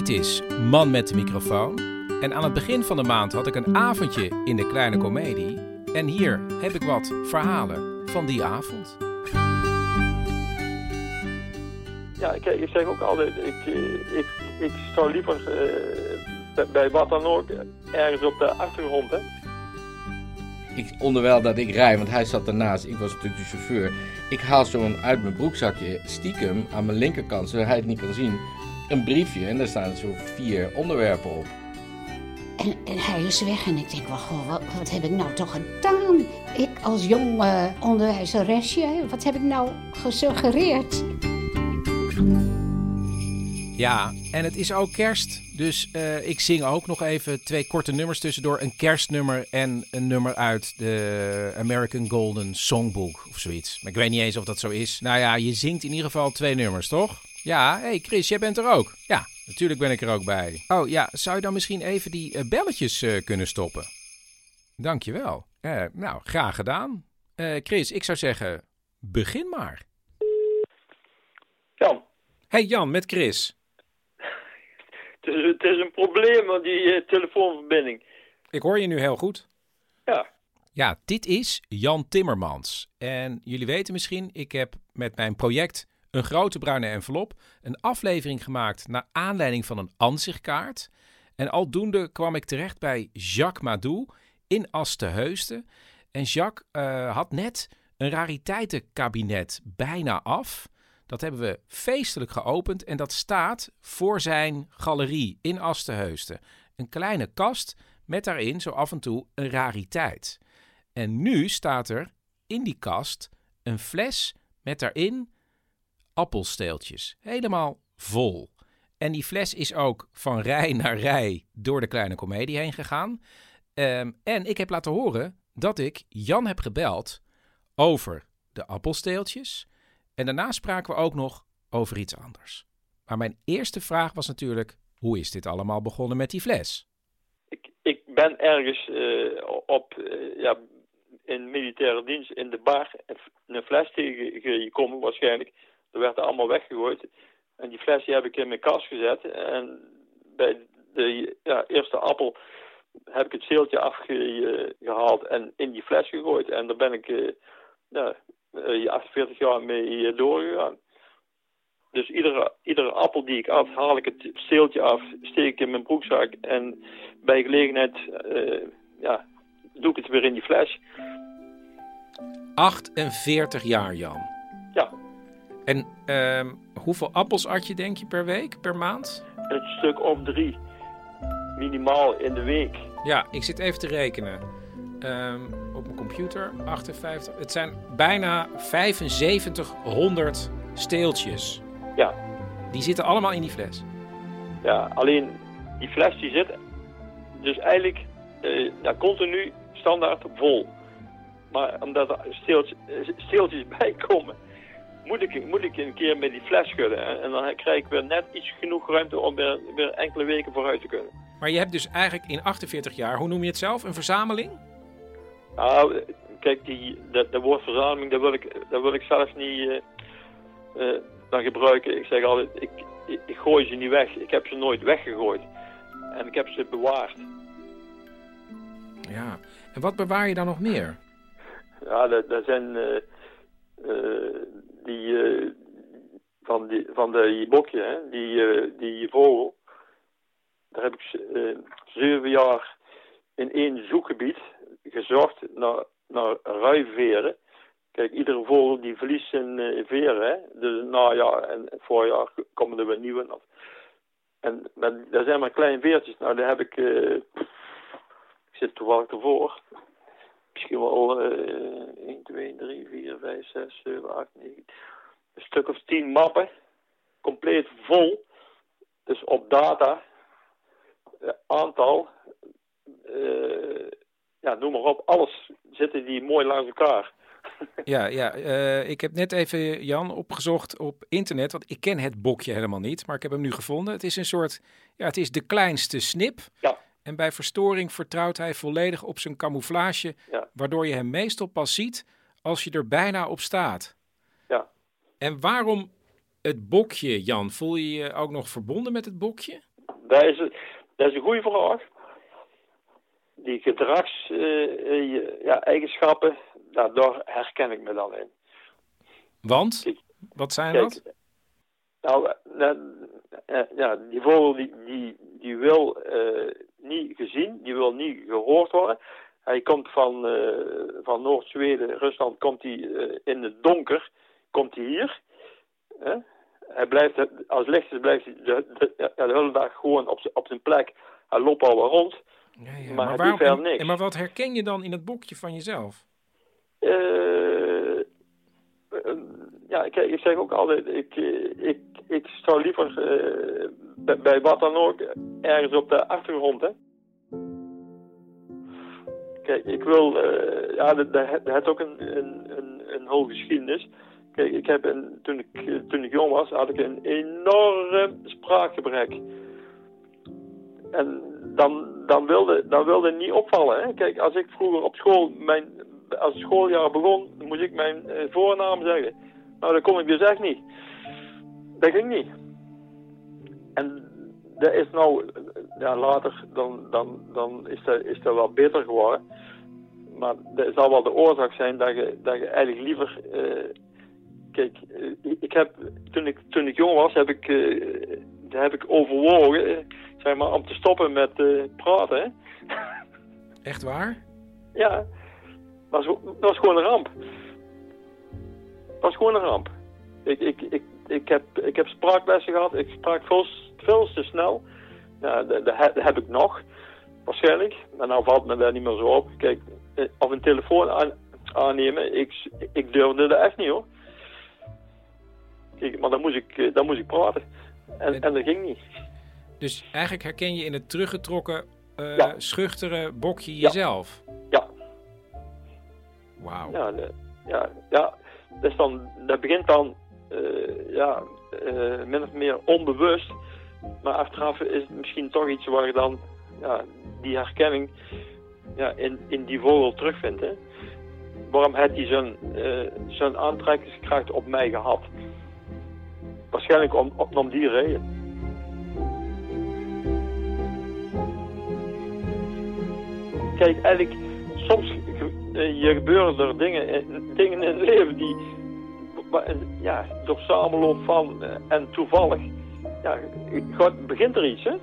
Dit is Man met de microfoon. En aan het begin van de maand had ik een avondje in de kleine komedie. En hier heb ik wat verhalen van die avond. Ja, ik, ik zeg ook altijd, ik, eh, ik, ik zou liever eh, bij- wat dan ook ergens op de achtergrond. Hè. Ik, onderwijl dat ik rij, want hij zat ernaast, ik was natuurlijk de chauffeur. Ik haal zo'n uit mijn broekzakje, stiekem, aan mijn linkerkant, zodat hij het niet kan zien, een briefje. En daar staan zo vier onderwerpen op. En, en hij is weg en ik denk, wel, goh, wat, wat heb ik nou toch gedaan? Ik als jong eh, onderwijzeresje, wat heb ik nou gesuggereerd? Ja, en het is ook kerst. Dus eh, ik zing ook nog even twee korte nummers tussendoor. Een kerstnummer en een nummer uit de American Golden Songbook of zoiets. Maar ik weet niet eens of dat zo is. Nou ja, je zingt in ieder geval twee nummers, toch? Ja, hé hey Chris, jij bent er ook. Ja, natuurlijk ben ik er ook bij. Oh ja, zou je dan misschien even die eh, belletjes eh, kunnen stoppen? Dankjewel. Eh nou, graag gedaan. Chris, ik zou zeggen, begin maar. Jan, Hey Jan, met Chris. het is, het is een probleem met die telefoonverbinding. Ik hoor je nu heel goed. Ja, Ja, dit is Jan Timmermans. En jullie weten misschien, ik heb met mijn project Een Grote Bruine Envelop een aflevering gemaakt naar aanleiding van een ansichtkaart. En aldoende kwam ik terecht bij Jacques Madou in Asteheusden. En Jacques eh, had net een rariteitenkabinet bijna af. Dat hebben we feestelijk geopend en dat staat voor zijn galerie in Asteheusden. Een kleine kast met daarin zo af en toe een rariteit. En nu staat er in die kast een fles met daarin appelsteeltjes. Helemaal vol. En die fles is ook van rij naar rij door de kleine komedie heen gegaan. Ehm, en ik heb laten horen dat ik Jan heb gebeld over de appelsteeltjes. En daarna spraken we ook nog over iets anders. Maar mijn eerste vraag was natuurlijk: hoe is dit allemaal begonnen met die fles? ik, ik ben ergens eh, op, eh, ja, in militaire dienst in de bar een fles tegengekomen waarschijnlijk. Er werd er allemaal weggegooid. En die fles die heb ik in mijn kast gezet. En bij de eerste appel heb ik het zeeltje afgehaald en in die fles gegooid. En daar ben ik eh, ja, eh, 48 jaar mee eh, doorgegaan. Dus iedere, iedere appel die ik at, haal ik het steeltje af, steek ik in mijn broekzak en bij gelegenheid eh, ja, doe ik het weer in die fles. 48 jaar, Jan. En ehm, hoeveel appels at je, denk je, per week, per maand? een stuk of drie. Minimaal in de week. Ja, ik zit even te rekenen. Ehm, op mijn computer, 58. Het zijn bijna 7500 steeltjes. Ja, Die zitten allemaal in die fles. ja alleen die fles die zit dus eigenlijk ja, continu standaard vol. Maar omdat er steeltjes, eh, steeltjes bij komen, moet ik, moet ik een keer met die fles schudden. En, en dan krijg ik weer net iets genoeg ruimte om weer, weer enkele weken vooruit te kunnen. Maar je hebt dus eigenlijk in 48 jaar, hoe noem je het zelf, een verzameling? Nou, kijk, die, dat, dat woord verzameling, dat wil ik, dat wil ik zelf niet eh, dan gebruiken. Ik zeg altijd, ik, ik, ik gooi ze niet weg. Ik heb ze nooit weggegooid. En ik heb ze bewaard. Ja. En wat bewaar je dan nog meer? Ja, dat, dat zijn eh, die, eh, van, die, van bokje, hè, die, eh, die vogel. Daar heb ik eh, zeven jaar in één zoekgebied gezocht naar, naar ruiveren. Kijk, iedere vogel die verliest zijn veren. Hè? Dus najaar en voorjaar komen er weer nieuwe. En daar zijn maar kleine veertjes. Nou, daar heb ik... ik zit toevallig ervoor. Misschien wel eh 1, 2, 3, 4, 5, 6, 7, 8, 9... Een stuk of 10 mappen. Compleet vol. Dus op data. eh, aantal. eh, ja, noem maar op. Alles zitten die mooi langs elkaar. Ja, ja eh, ik heb net even, Jan, opgezocht op internet, want ik ken het bokje helemaal niet, maar ik heb hem nu gevonden. Het is een soort, ja, het is de kleinste snip. Ja. En bij verstoring vertrouwt hij volledig op zijn camouflage, Ja. waardoor je hem meestal pas ziet als je er bijna op staat. Ja. En waarom het bokje, Jan? Voel je je ook nog verbonden met het bokje? Dat is, een- dat is een goede vraag. Die gedragseigenschappen, ja, eigenschappen, nou, daar herken ik me dan in. Want? Wat zijn Kijk, dat? Nou, eh, eh, ja, die vogel die, die, die wil eh, niet gezien, die wil niet gehoord worden. Hij komt van, eh, van Noord-Zweden, Rusland, komt hij eh, in het donker, komt hij hier. Hij blijft, als het licht is, blijft hij de, de, de hele dag gewoon op, op zijn plek. Hij loopt al rond, Ja, ja, maar, hij waarom- doet verder niks. en maar wat herken je dan in het bokje van jezelf? Eh, ja, kijk, ik zeg ook altijd, ik, ik, ik zou liever eh, bij, wat dan ook ergens op de achtergrond, hè. Kijk, ik wil, eh, ja, dat, dat, heeft ook een, een, een, een geschiedenis. Kijk, ik heb een, toen, ik, toen ik jong was, had ik een enorm spraakgebrek. En dan, dan, wilde, dan wilde het niet opvallen. Hè? Kijk, als ik vroeger op school, mijn, als het schooljaar begon, moest ik mijn eh, voornaam zeggen. Nou, dat kon ik dus echt niet. Dat ging niet. En dat is nou, ja, later, dan, dan, dan is, dat, is dat wel beter geworden. Maar dat zal wel de oorzaak zijn dat je, dat je eigenlijk liever... eh, kijk, eh, ik heb, toen ik, toen ik jong was, heb ik, eh, heb ik overwogen, zeg maar, om te stoppen met praten. Echt waar? Ja, dat was, dat was gewoon een ramp. Was gewoon een ramp. Ik, ik, ik, ik, heb, ik heb spraaklessen gehad, ik sprak veel, veel te snel. Ja, dat, dat he- dat heb ik nog, waarschijnlijk. Maar nou valt me daar niet meer zo op. Kijk, eh, of een telefoon aan, aannemen, ik, ik durfde dat echt niet hoor. Kijk, maar dan moest ik, eh, dan moest ik praten. En, en dat ging niet. Dus eigenlijk herken je in het teruggetrokken, Ja. schuchtere bokje jezelf. Ja. Wauw. Ja, ja, ja is dan, dat begint dan eh, ja, eh, min of meer onbewust. Maar achteraf is het misschien toch iets waar je dan ja, die herkenning ja, in, in die vogel terugvindt. Hè? Waarom heeft hij zo'n eh, zo'n aantrekkingskracht op mij gehad? Waarschijnlijk om, om die reden. Kijk, eigenlijk, soms eh, je gebeuren er dingen, eh, dingen in het leven die, eh, ja, door samenloop van eh, en toevallig, ja, begint er iets, hè?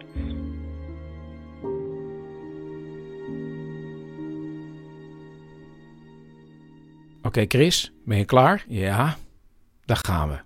Oké, Chris, ben je klaar? Ja, daar gaan we.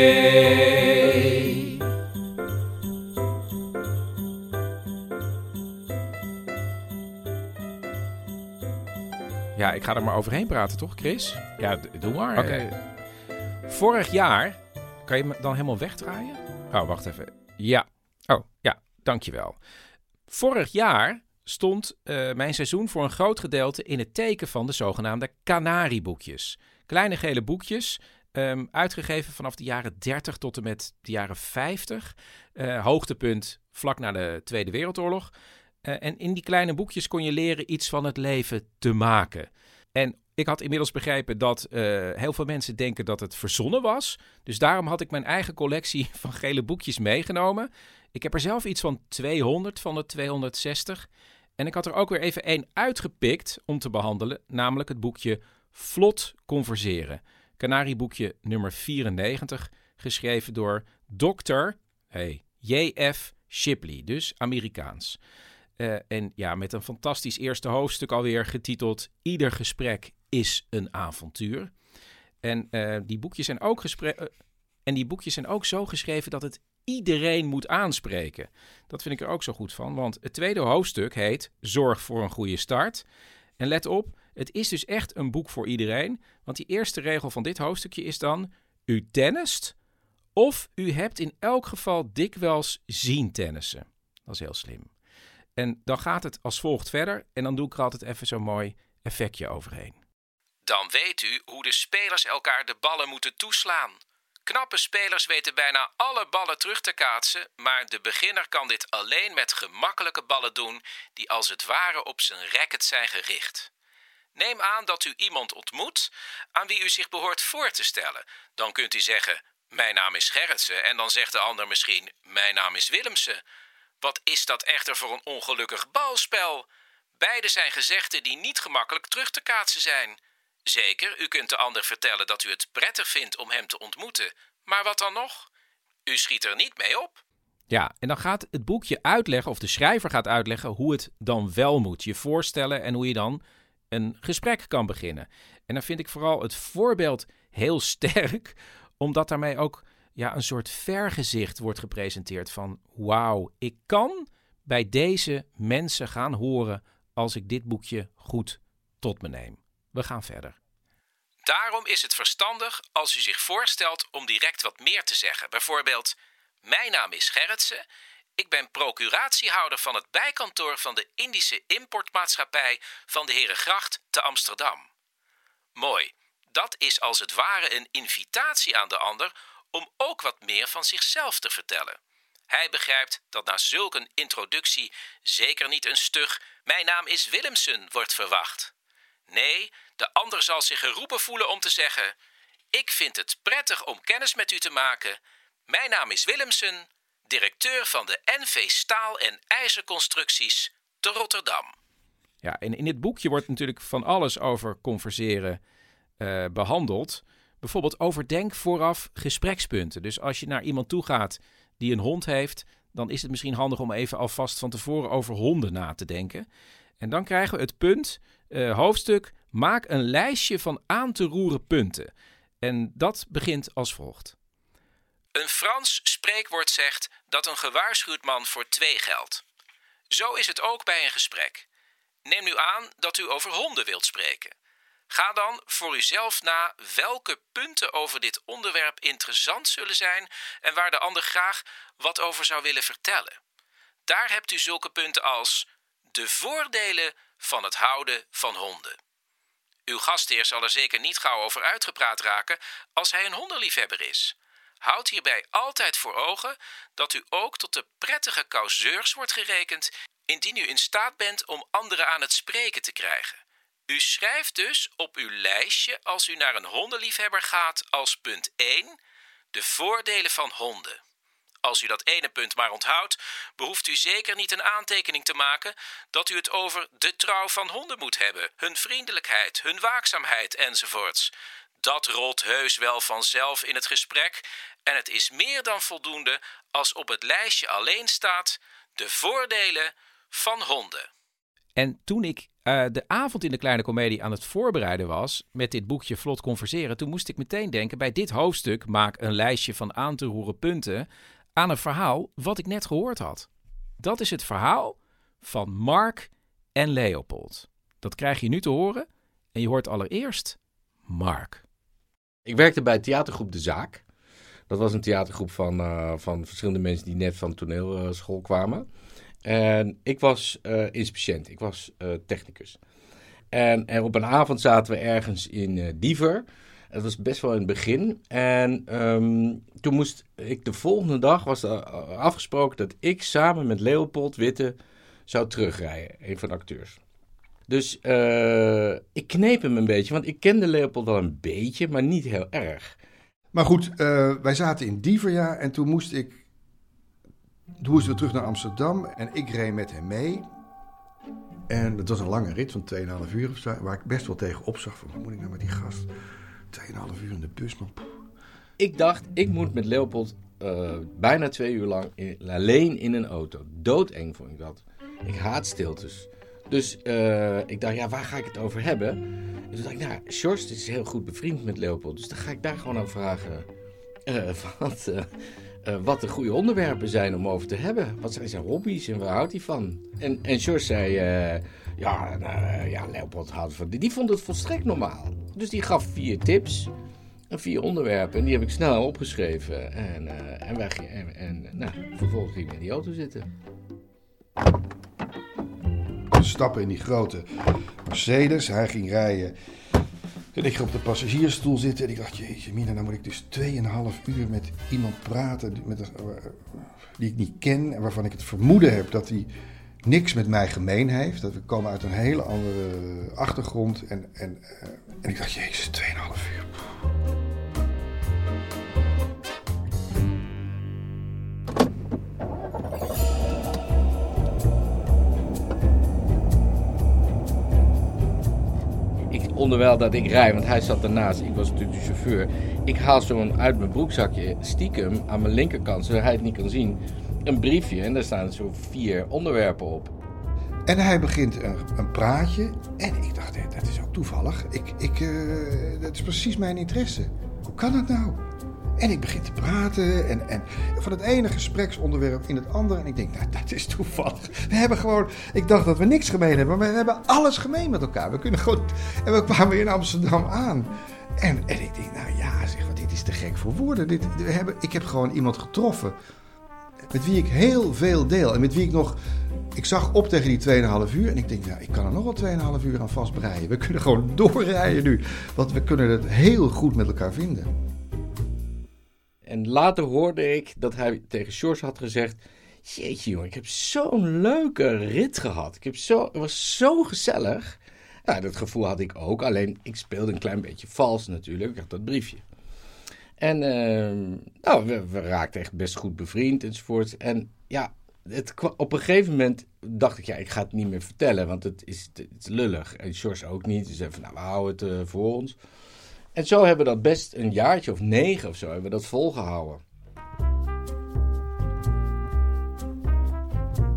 Ja, ik ga er maar overheen praten, toch, Chris? Ja, doe maar. Oké. Vorig jaar, kan je me dan helemaal wegdraaien? Oh, wacht even. Ja. Oh, ja, dankjewel. Vorig jaar stond eh, mijn seizoen voor een groot gedeelte in het teken van de zogenaamde Canarieboekjes. Kleine gele boekjes, ehm, uitgegeven vanaf de jaren 30 tot en met de jaren 50. Eh, hoogtepunt vlak na de Tweede Wereldoorlog. Eh, en in die kleine boekjes kon je leren iets van het leven te maken. En ik had inmiddels begrepen dat eh, heel veel mensen denken dat het verzonnen was. Dus daarom had ik mijn eigen collectie van gele boekjes meegenomen. Ik heb er zelf iets van 200 van de 260. En ik had er ook weer even één uitgepikt om te behandelen, namelijk het boekje Vlot Converseren. Canarieboekje nummer 94, geschreven door Dr. Hey, J.F. Shipley, dus Amerikaans. Uh, en ja, met een fantastisch eerste hoofdstuk alweer getiteld Ieder gesprek is een avontuur. En, uh, die, boekjes zijn ook uh, en die boekjes zijn ook zo geschreven dat het iedereen moet aanspreken. Dat vind ik er ook zo goed van, want het tweede hoofdstuk heet Zorg voor een goede start. En let op, het is dus echt een boek voor iedereen, want die eerste regel van dit hoofdstukje is dan: U tennist of u hebt in elk geval dikwijls zien tennissen. Dat is heel slim. En dan gaat het als volgt verder en dan doe ik er altijd even zo'n mooi effectje overheen. Dan weet u hoe de spelers elkaar de ballen moeten toeslaan. Knappe spelers weten bijna alle ballen terug te kaatsen, maar de beginner kan dit alleen met gemakkelijke ballen doen die als het ware op zijn racket zijn gericht. Neem aan dat u iemand ontmoet aan wie u zich behoort voor te stellen. Dan kunt u zeggen: Mijn naam is Gerritsen, en dan zegt de ander misschien: Mijn naam is Willemsen. Wat is dat echter voor een ongelukkig balspel? Beide zijn gezegden die niet gemakkelijk terug te kaatsen zijn. Zeker, u kunt de ander vertellen dat u het prettig vindt om hem te ontmoeten. Maar wat dan nog? U schiet er niet mee op. Ja, en dan gaat het boekje uitleggen, of de schrijver gaat uitleggen, hoe het dan wel moet. Je voorstellen en hoe je dan een gesprek kan beginnen. En dan vind ik vooral het voorbeeld heel sterk, omdat daarmee ook ja, een soort vergezicht wordt gepresenteerd van wauw, ik kan bij deze mensen gaan horen als ik dit boekje goed tot me neem. We gaan verder. Daarom is het verstandig als u zich voorstelt om direct wat meer te zeggen. Bijvoorbeeld, mijn naam is Gerritsen. Ik ben procuratiehouder van het bijkantoor van de Indische importmaatschappij van de Herengracht te Amsterdam. Mooi, dat is als het ware een invitatie aan de ander om ook wat meer van zichzelf te vertellen. Hij begrijpt dat na zulk een introductie zeker niet een stug Mijn naam is Willemsen wordt verwacht. Nee, de ander zal zich geroepen voelen om te zeggen: Ik vind het prettig om kennis met u te maken. Mijn naam is Willemsen, directeur van de NV Staal en IJzerconstructies te Rotterdam. Ja, en in dit boekje wordt natuurlijk van alles over converseren uh, behandeld. Bijvoorbeeld overdenk vooraf gesprekspunten. Dus als je naar iemand toe gaat die een hond heeft, dan is het misschien handig om even alvast van tevoren over honden na te denken. En dan krijgen we het punt, uh, hoofdstuk, maak een lijstje van aan te roeren punten. En dat begint als volgt. Een Frans spreekwoord zegt dat een gewaarschuwd man voor twee geldt. Zo is het ook bij een gesprek. Neem nu aan dat u over honden wilt spreken. Ga dan voor uzelf na welke punten over dit onderwerp interessant zullen zijn en waar de ander graag wat over zou willen vertellen. Daar hebt u zulke punten als de voordelen van het houden van honden. Uw gastheer zal er zeker niet gauw over uitgepraat raken als hij een hondenliefhebber is. Houd hierbij altijd voor ogen dat u ook tot de prettige causeurs wordt gerekend indien u in staat bent om anderen aan het spreken te krijgen. U schrijft dus op uw lijstje als u naar een hondenliefhebber gaat als punt 1 de voordelen van honden. Als u dat ene punt maar onthoudt, behoeft u zeker niet een aantekening te maken dat u het over de trouw van honden moet hebben, hun vriendelijkheid, hun waakzaamheid enzovoorts. Dat rolt heus wel vanzelf in het gesprek en het is meer dan voldoende als op het lijstje alleen staat de voordelen van honden. En toen ik uh, de avond in de kleine komedie aan het voorbereiden was met dit boekje Vlot Converseren, toen moest ik meteen denken bij dit hoofdstuk maak een lijstje van aan te roeren punten aan een verhaal wat ik net gehoord had. Dat is het verhaal van Mark en Leopold. Dat krijg je nu te horen en je hoort allereerst Mark. Ik werkte bij theatergroep De Zaak. Dat was een theatergroep van, uh, van verschillende mensen die net van toneelschool kwamen. En ik was uh, ik was uh, technicus. En, op een avond zaten we ergens in uh, Diever. Het was best wel in het begin. En um, toen moest ik de volgende dag, was afgesproken dat ik samen met Leopold Witte zou terugrijden. Een van de acteurs. Dus ik kneep hem een beetje, want ik kende Leopold wel een beetje, maar niet heel erg. Maar goed, wij zaten in Dieverja en toen moest ik. Toen moesten we terug naar Amsterdam en ik reed met hem mee. En het was een lange rit van 2,5 uur of zo, waar ik best wel tegen opzag van wat moet ik nou met die gast? 2,5 uur in de bus, man. Ik dacht, ik moet met Leopold uh, bijna twee uur lang in, alleen in een auto. Doodeng vond ik dat. Ik haat stiltes. Dus uh, ik dacht, ja, waar ga ik het over hebben? En toen dacht ik, nou, Sjors is heel goed bevriend met Leopold. Dus dan ga ik daar gewoon aan vragen uh, wat, uh, wat de goede onderwerpen zijn om over te hebben. Wat zijn zijn hobby's en waar houdt hij van? En, en Sjors zei, ja, nou, ja, Leopold houdt van... Die vond het volstrekt normaal. Dus die gaf vier tips en vier onderwerpen. En die heb ik snel opgeschreven. En, en, wij, en, en nou, vervolgens ging ik in die auto zitten stappen in die grote Mercedes. Hij ging rijden. En ik ging op de passagiersstoel zitten. En ik dacht, jeetje mina, nou moet ik dus 2,5 uur met iemand praten met een, die ik niet ken. En waarvan ik het vermoeden heb dat hij niks met mij gemeen heeft. Dat we komen uit een hele andere achtergrond. En, en, en ik dacht, jezus, 2,5 uur. Onderwijl dat ik rij, want hij zat ernaast, ik was natuurlijk de chauffeur. Ik haal zo'n uit mijn broekzakje, stiekem, aan mijn linkerkant, zodat hij het niet kan zien, een briefje. En daar staan zo vier onderwerpen op. En hij begint een, een praatje. En ik dacht, dat is ook toevallig. Ik, ik, uh, dat is precies mijn interesse. Hoe kan dat nou? En ik begin te praten en, en van het ene gespreksonderwerp in het andere. En ik denk, nou, dat is toevallig. We hebben gewoon, ik dacht dat we niks gemeen hebben, maar we hebben alles gemeen met elkaar. We kunnen gewoon, en we kwamen in Amsterdam aan. En, en ik denk, nou ja, zeg, wat, dit is te gek voor woorden. Dit, we hebben, ik heb gewoon iemand getroffen met wie ik heel veel deel. En met wie ik nog, ik zag op tegen die 2,5 uur. En ik denk, nou, ik kan er nog wel 2,5 uur aan vastbreien. We kunnen gewoon doorrijden nu. Want we kunnen het heel goed met elkaar vinden. En later hoorde ik dat hij tegen George had gezegd... Jeetje jongen, ik heb zo'n leuke rit gehad. Ik heb zo, het was zo gezellig. Nou, dat gevoel had ik ook. Alleen, ik speelde een klein beetje vals natuurlijk. Ik had dat briefje. En uh, nou, we, raakten echt best goed bevriend enzovoort. En ja, het, op een gegeven moment dacht ik, ja, ik ga het niet meer vertellen. Want het is, het lullig. En George ook niet. Dus zei van, nou, we houden het uh, voor ons. En zo hebben we dat best een jaartje of negen of zo hebben we dat volgehouden.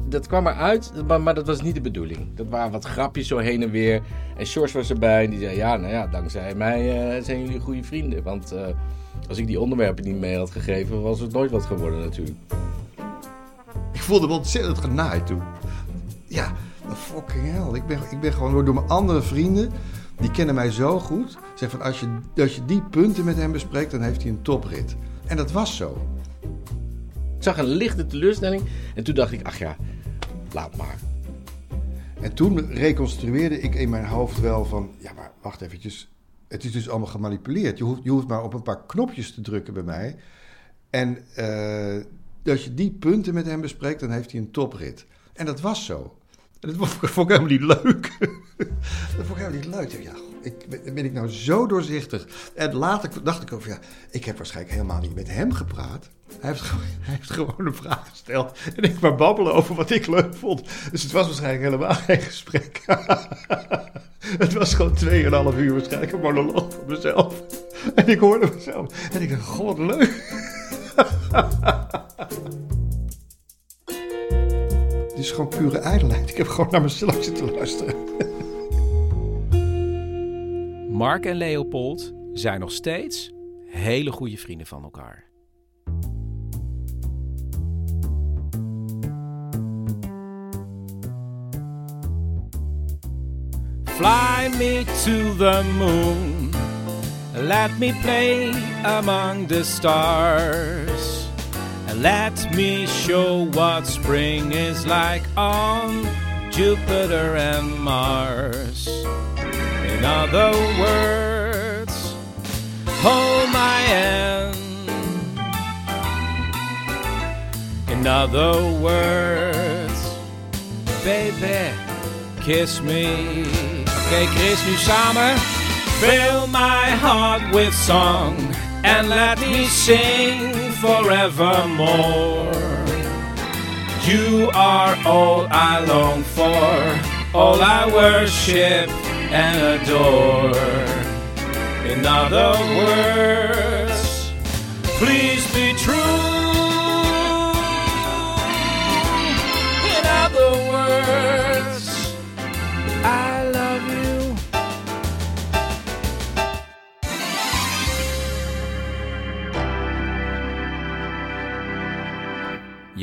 Dat kwam eruit, maar, dat was niet de bedoeling. Dat waren wat grapjes zo heen en weer. En George was erbij en die zei: Ja, nou ja, dankzij mij uh, zijn jullie goede vrienden. Want uh, als ik die onderwerpen niet mee had gegeven, was het nooit wat geworden, natuurlijk. Ik voelde me ontzettend genaaid toen. Ja, fucking hell. Ik ben, ik ben gewoon door mijn andere vrienden die kennen mij zo goed. Zeg van als je, als je die punten met hem bespreekt, dan heeft hij een toprit. En dat was zo. Ik zag een lichte teleurstelling en toen dacht ik, ach ja, laat maar. En toen reconstrueerde ik in mijn hoofd wel van, ja maar wacht eventjes. Het is dus allemaal gemanipuleerd. Je hoeft, je hoeft maar op een paar knopjes te drukken bij mij. En uh, als je die punten met hem bespreekt, dan heeft hij een toprit. En dat was zo. En dat vond ik helemaal niet leuk. dat vond ik helemaal niet leuk. Ja, ik, ben ik nou zo doorzichtig? En later dacht ik over, ja, ik heb waarschijnlijk helemaal niet met hem gepraat. Hij heeft, gewoon, hij heeft gewoon een vraag gesteld. En ik maar babbelen over wat ik leuk vond. Dus het was waarschijnlijk helemaal geen gesprek. het was gewoon 2,5 uur waarschijnlijk een monoloog van mezelf. En ik hoorde mezelf. En ik dacht, god, leuk. Het is gewoon pure ijdelheid. Ik heb gewoon naar mezelf zitten luisteren. Mark en Leopold zijn nog steeds hele goede vrienden van elkaar. Fly me to the moon. Let me play among the stars. Let me show what spring is like on Jupiter and Mars. In other words, hold my hand. In other words, baby, kiss me. Oké, Chris, nu samen. Fill my heart with song and let me sing forevermore. You are all I long for, all I worship and adore. In other words, please be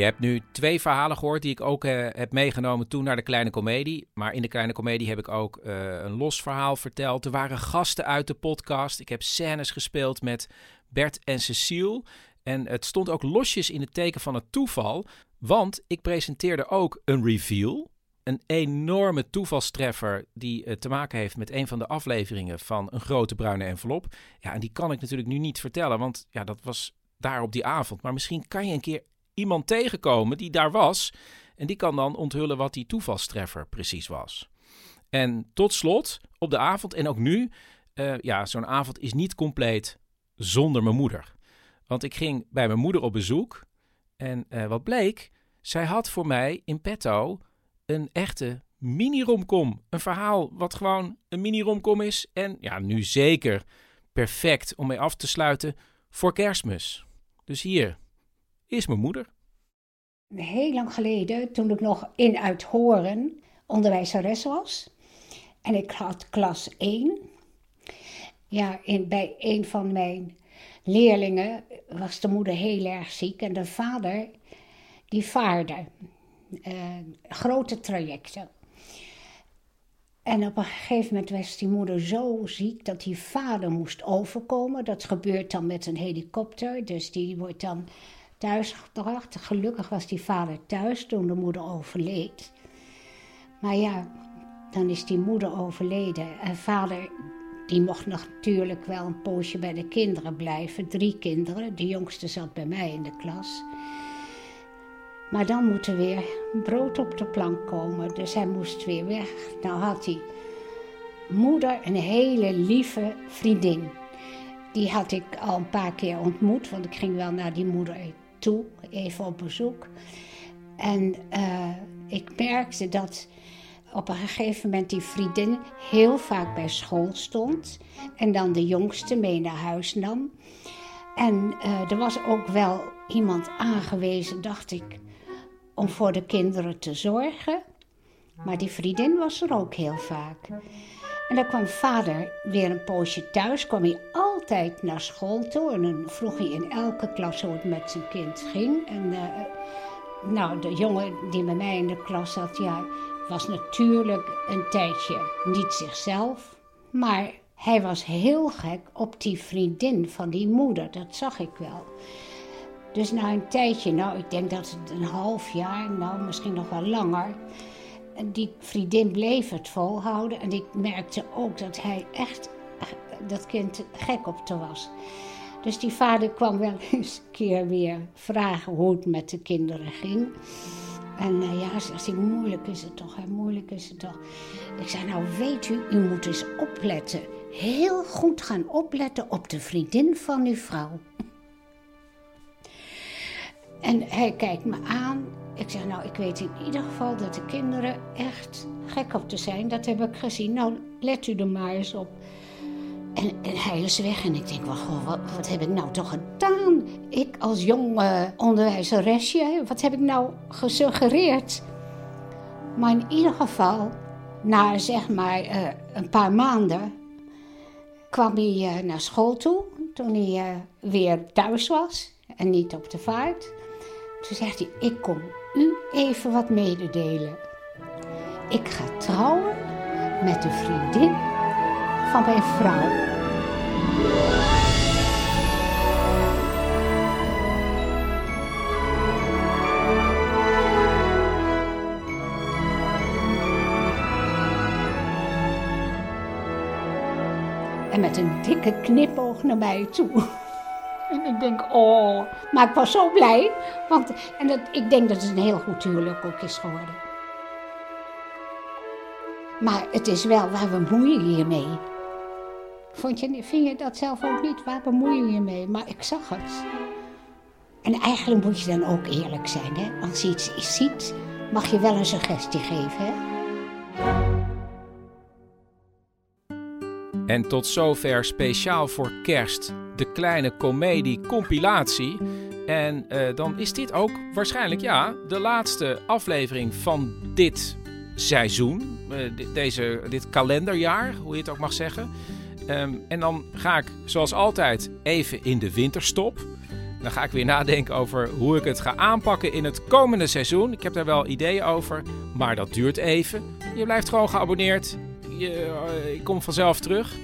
Je hebt nu twee verhalen gehoord die ik ook eh, heb meegenomen toen naar de Kleine Comedie. Maar in de Kleine Comedie heb ik ook eh, een los verhaal verteld. Er waren gasten uit de podcast. Ik heb scènes gespeeld met Bert en Cecile. En het stond ook losjes in het teken van het toeval. Want ik presenteerde ook een reveal. Een enorme toevalstreffer die eh, te maken heeft met een van de afleveringen van Een Grote Bruine Envelop. Ja, en die kan ik natuurlijk nu niet vertellen, want ja, dat was daar op die avond. Maar misschien kan je een keer iemand tegenkomen die daar was. En die kan dan onthullen wat die toevalstreffer precies was. En tot slot, op de avond en ook nu, eh, ja, zo'n avond is niet compleet zonder mijn moeder. Want ik ging bij mijn moeder op bezoek. En eh, wat bleek, zij had voor mij in petto een echte mini-romcom. Een verhaal wat gewoon een mini-romcom is. En ja, nu zeker perfect om mee af te sluiten voor kerstmis. Dus hier is mijn moeder. Heel lang geleden, toen ik nog in Uithoren onderwijzeres was. En ik had klas 1. Ja, in, bij een van mijn leerlingen was de moeder heel erg ziek. En de vader, die vaarde eh, grote trajecten. En op een gegeven moment was die moeder zo ziek dat die vader moest overkomen. Dat gebeurt dan met een helikopter, dus die wordt dan thuisgebracht. Gelukkig was die vader thuis toen de moeder overleed. Maar ja, dan is die moeder overleden. En vader, die mocht natuurlijk wel een poosje bij de kinderen blijven. Drie kinderen, de jongste zat bij mij in de klas. Maar dan moet er weer brood op de plank komen, dus hij moest weer weg. Nou had die moeder een hele lieve vriendin. Die had ik al een paar keer ontmoet, want ik ging wel naar die moeder toe, even op bezoek. En uh, ik merkte dat op een gegeven moment die vriendin heel vaak bij school stond. En dan de jongste mee naar huis nam. En uh, er was ook wel iemand aangewezen, dacht ik, om voor de kinderen te zorgen. Maar die vriendin was er ook heel vaak. En dan kwam vader weer een poosje thuis, kwam hij altijd naar school toe. En dan vroeg hij in elke klas hoe het met zijn kind ging. En uh, nou, de jongen die bij mij in de klas zat, ja, was natuurlijk een tijdje niet zichzelf. Maar hij was heel gek op die vriendin van die moeder, dat zag ik wel. Dus na een tijdje, nou ik denk dat het een half jaar, nou misschien nog wel langer. En die vriendin bleef het volhouden en ik merkte ook dat hij echt dat kind gek op te was. Dus die vader kwam wel eens een keer weer vragen hoe het met de kinderen ging. En uh, ja, zegt hij, moeilijk is het toch, hè? moeilijk is het toch. Ik zei, nou weet u, u moet eens opletten. Heel goed gaan opletten op de vriendin van uw vrouw. En hij kijkt me aan. Ik zeg, nou, ik weet in ieder geval dat de kinderen echt gek op te zijn. Dat heb ik gezien. Nou, let u er maar eens op. En, hij is weg en ik denk, wel, goh, wat, heb ik nou toch gedaan? Ik als jong uh, onderwijzeresje, wat heb ik nou gesuggereerd? Maar in ieder geval, na zeg maar uh, een paar maanden, kwam hij uh, naar school toe. Toen hij weer thuis was en niet op de vaart. Toen zegt hij, ik kom u even wat mededelen. Ik ga trouwen met de vriendin van mijn vrouw. En met een dikke knipoog naar mij toe. Ik denk, oh, maar ik was zo blij. Want en dat, ik denk dat het een heel goed huwelijk ook is geworden. Maar het is wel, waar bemoei je je mee? Vond je, vind je dat zelf ook niet? Waar bemoei je je mee? Maar ik zag het. En eigenlijk moet je dan ook eerlijk zijn. Hè? Als je iets ziet, mag je wel een suggestie geven. Hè? En tot zover speciaal voor kerst de kleine komedie-compilatie. En uh, dan is dit ook waarschijnlijk ja, de laatste aflevering van dit seizoen. Uh, deze, dit kalenderjaar, hoe je het ook mag zeggen. Um, en dan ga ik zoals altijd even in de winterstop. Dan ga ik weer nadenken over hoe ik het ga aanpakken in het komende seizoen. Ik heb daar wel ideeën over, maar dat duurt even. Je blijft gewoon geabonneerd. Je, uh, ik kom vanzelf terug.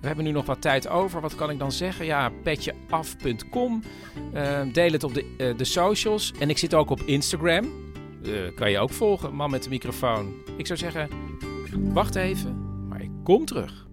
We hebben nu nog wat tijd over. Wat kan ik dan zeggen? Ja, petjeaf.com. Uh, deel het op de, uh, de socials. En ik zit ook op Instagram. Uh, kan je ook volgen, man met de microfoon. Ik zou zeggen, wacht even, maar ik kom terug.